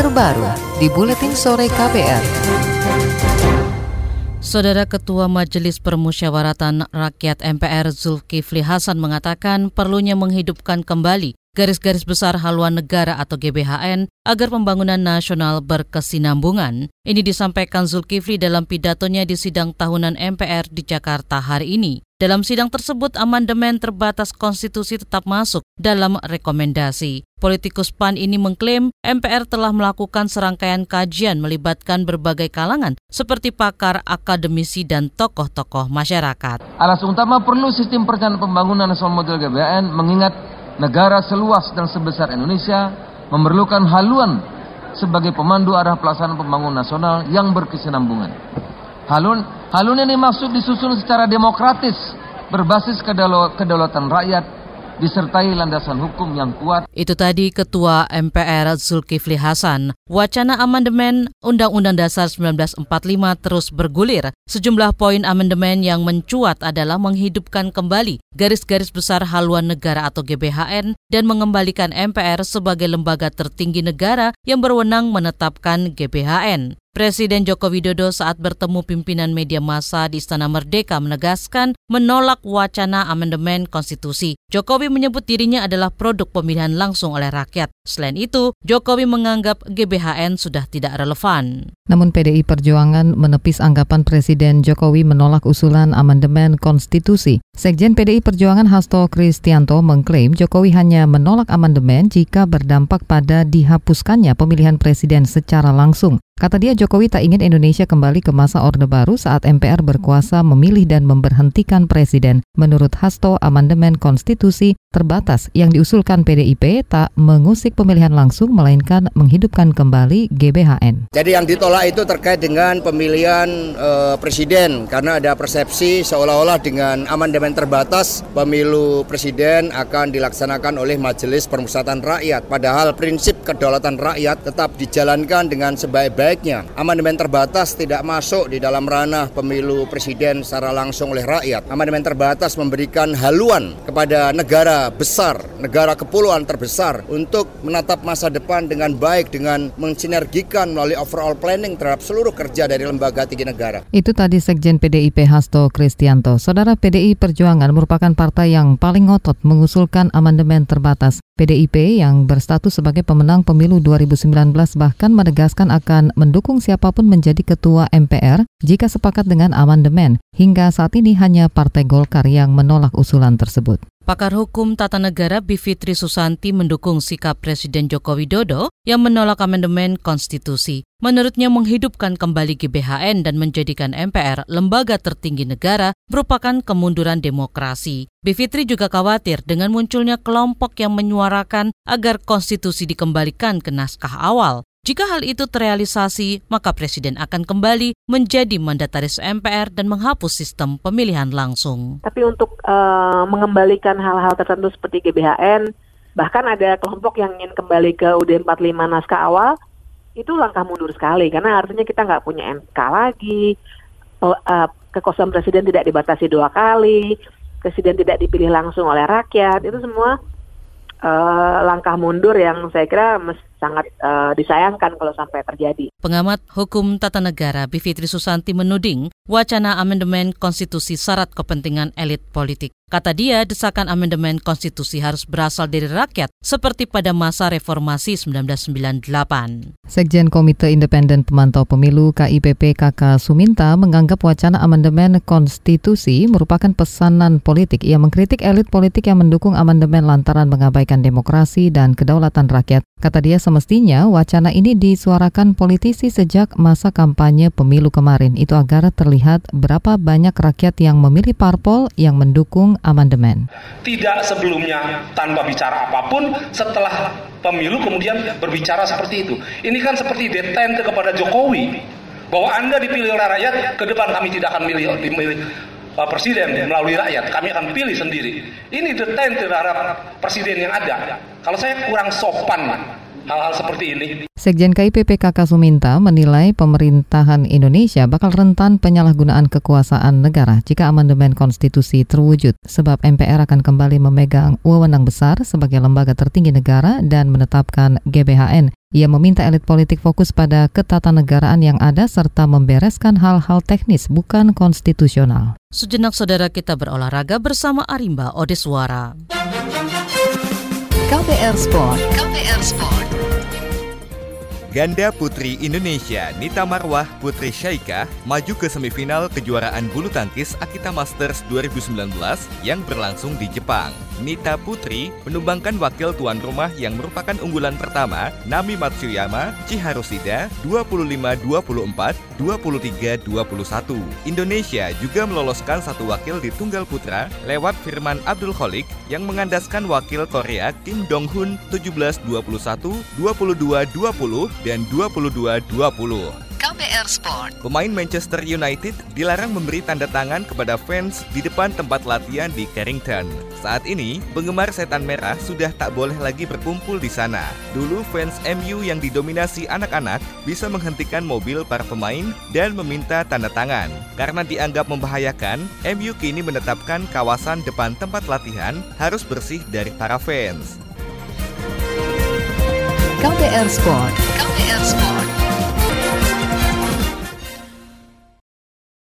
terbaru di Buletin Sore KPR. Saudara Ketua Majelis Permusyawaratan Rakyat MPR Zulkifli Hasan mengatakan perlunya menghidupkan kembali garis-garis besar haluan negara atau GBHN agar pembangunan nasional berkesinambungan. Ini disampaikan Zulkifli dalam pidatonya di sidang tahunan MPR di Jakarta hari ini. Dalam sidang tersebut, amandemen terbatas konstitusi tetap masuk dalam rekomendasi. Politikus PAN ini mengklaim MPR telah melakukan serangkaian kajian melibatkan berbagai kalangan seperti pakar, akademisi, dan tokoh-tokoh masyarakat. Alasan utama perlu sistem perencanaan pembangunan nasional model GBN mengingat negara seluas dan sebesar Indonesia memerlukan haluan sebagai pemandu arah pelaksanaan pembangunan nasional yang berkesinambungan. Halun, halun ini maksud disusun secara demokratis, berbasis kedaulatan rakyat disertai landasan hukum yang kuat. Itu tadi Ketua MPR Zulkifli Hasan. Wacana amandemen Undang-Undang Dasar 1945 terus bergulir. Sejumlah poin amandemen yang mencuat adalah menghidupkan kembali garis-garis besar haluan negara atau GBHN dan mengembalikan MPR sebagai lembaga tertinggi negara yang berwenang menetapkan GBHN. Presiden Joko Widodo saat bertemu pimpinan media massa di Istana Merdeka menegaskan menolak wacana amandemen konstitusi. Jokowi menyebut dirinya adalah produk pemilihan langsung oleh rakyat. Selain itu, Jokowi menganggap GBHN sudah tidak relevan. Namun PDI Perjuangan menepis anggapan Presiden Jokowi menolak usulan amandemen konstitusi. Sekjen PDI Perjuangan Hasto Kristianto mengklaim Jokowi hanya menolak amandemen jika berdampak pada dihapuskannya pemilihan presiden secara langsung. Kata dia Jokowi tak ingin Indonesia kembali ke masa Orde Baru saat MPR berkuasa memilih dan memberhentikan presiden. Menurut Hasto, amandemen konstitusi terbatas yang diusulkan PDIP tak mengusik pemilihan langsung melainkan menghidupkan kembali GBHN. Jadi yang ditolak itu terkait dengan pemilihan uh, presiden karena ada persepsi seolah-olah dengan amandemen terbatas pemilu presiden akan dilaksanakan oleh Majelis Permusyawaratan Rakyat. Padahal prinsip kedaulatan rakyat tetap dijalankan dengan sebaik-baik sebaiknya amandemen terbatas tidak masuk di dalam ranah pemilu presiden secara langsung oleh rakyat. Amandemen terbatas memberikan haluan kepada negara besar, negara kepulauan terbesar untuk menatap masa depan dengan baik dengan mensinergikan melalui overall planning terhadap seluruh kerja dari lembaga tinggi negara. Itu tadi Sekjen PDIP Hasto Kristianto. Saudara PDI Perjuangan merupakan partai yang paling ngotot mengusulkan amandemen terbatas. PDIP yang berstatus sebagai pemenang pemilu 2019 bahkan menegaskan akan mendukung siapa pun menjadi ketua MPR jika sepakat dengan amandemen. Hingga saat ini hanya Partai Golkar yang menolak usulan tersebut. Pakar Hukum Tata Negara Bivitri Susanti mendukung sikap Presiden Joko Widodo yang menolak amandemen konstitusi. Menurutnya menghidupkan kembali GBHN dan menjadikan MPR lembaga tertinggi negara merupakan kemunduran demokrasi. Bivitri juga khawatir dengan munculnya kelompok yang menyuarakan agar konstitusi dikembalikan ke naskah awal. Jika hal itu terrealisasi, maka Presiden akan kembali menjadi mandataris MPR dan menghapus sistem pemilihan langsung. Tapi untuk uh, mengembalikan hal-hal tertentu seperti GBHN, bahkan ada kelompok yang ingin kembali ke UD 45 naskah awal, itu langkah mundur sekali. Karena artinya kita nggak punya MK lagi, uh, kekosongan Presiden tidak dibatasi dua kali, Presiden tidak dipilih langsung oleh rakyat, itu semua uh, langkah mundur yang saya kira mesti sangat uh, disayangkan kalau sampai terjadi. Pengamat Hukum Tata Negara Bivitri Susanti menuding wacana amandemen konstitusi syarat kepentingan elit politik. Kata dia, desakan amandemen konstitusi harus berasal dari rakyat seperti pada masa reformasi 1998. Sekjen Komite Independen Pemantau Pemilu KIPP KK Suminta menganggap wacana amandemen konstitusi merupakan pesanan politik. Ia mengkritik elit politik yang mendukung amandemen lantaran mengabaikan demokrasi dan kedaulatan rakyat. Kata dia, semestinya wacana ini disuarakan politisi sejak masa kampanye pemilu kemarin. Itu agar terlihat berapa banyak rakyat yang memilih parpol yang mendukung amandemen. Tidak sebelumnya tanpa bicara apa pun, setelah pemilu kemudian berbicara seperti itu. Ini kan seperti detente kepada Jokowi bahwa Anda dipilih oleh rakyat, ke depan kami tidak akan milih, milih Pak Presiden melalui rakyat, kami akan pilih sendiri. Ini detail terhadap Presiden yang ada. Kalau saya kurang sopan hal-hal seperti ini. Sekjen KIP PKK Suminta menilai pemerintahan Indonesia bakal rentan penyalahgunaan kekuasaan negara jika amandemen konstitusi terwujud, sebab MPR akan kembali memegang wewenang besar sebagai lembaga tertinggi negara dan menetapkan GBHN. Ia meminta elit politik fokus pada ketatanegaraan yang ada serta membereskan hal-hal teknis bukan konstitusional. Sejenak saudara kita berolahraga bersama Arimba Odeswara. KPR Sport. KPR Sport. Ganda putri Indonesia Nita Marwah Putri Syaika maju ke semifinal kejuaraan bulu tangkis Akita Masters 2019 yang berlangsung di Jepang. Nita Putri menumbangkan wakil tuan rumah yang merupakan unggulan pertama Nami Matsuyama Chiharu Shida 25-24, 23-21. Indonesia juga meloloskan satu wakil di tunggal putra lewat Firman Abdul Kholik yang mengandaskan wakil Korea Kim Dong Hun 17-21, 22-20 dan 22-20. KPR Sport. Pemain Manchester United dilarang memberi tanda tangan kepada fans di depan tempat latihan di Carrington. Saat ini, penggemar setan merah sudah tak boleh lagi berkumpul di sana. Dulu fans MU yang didominasi anak-anak bisa menghentikan mobil para pemain dan meminta tanda tangan. Karena dianggap membahayakan, MU kini menetapkan kawasan depan tempat latihan harus bersih dari para fans. KPR Sport. KPR Sport.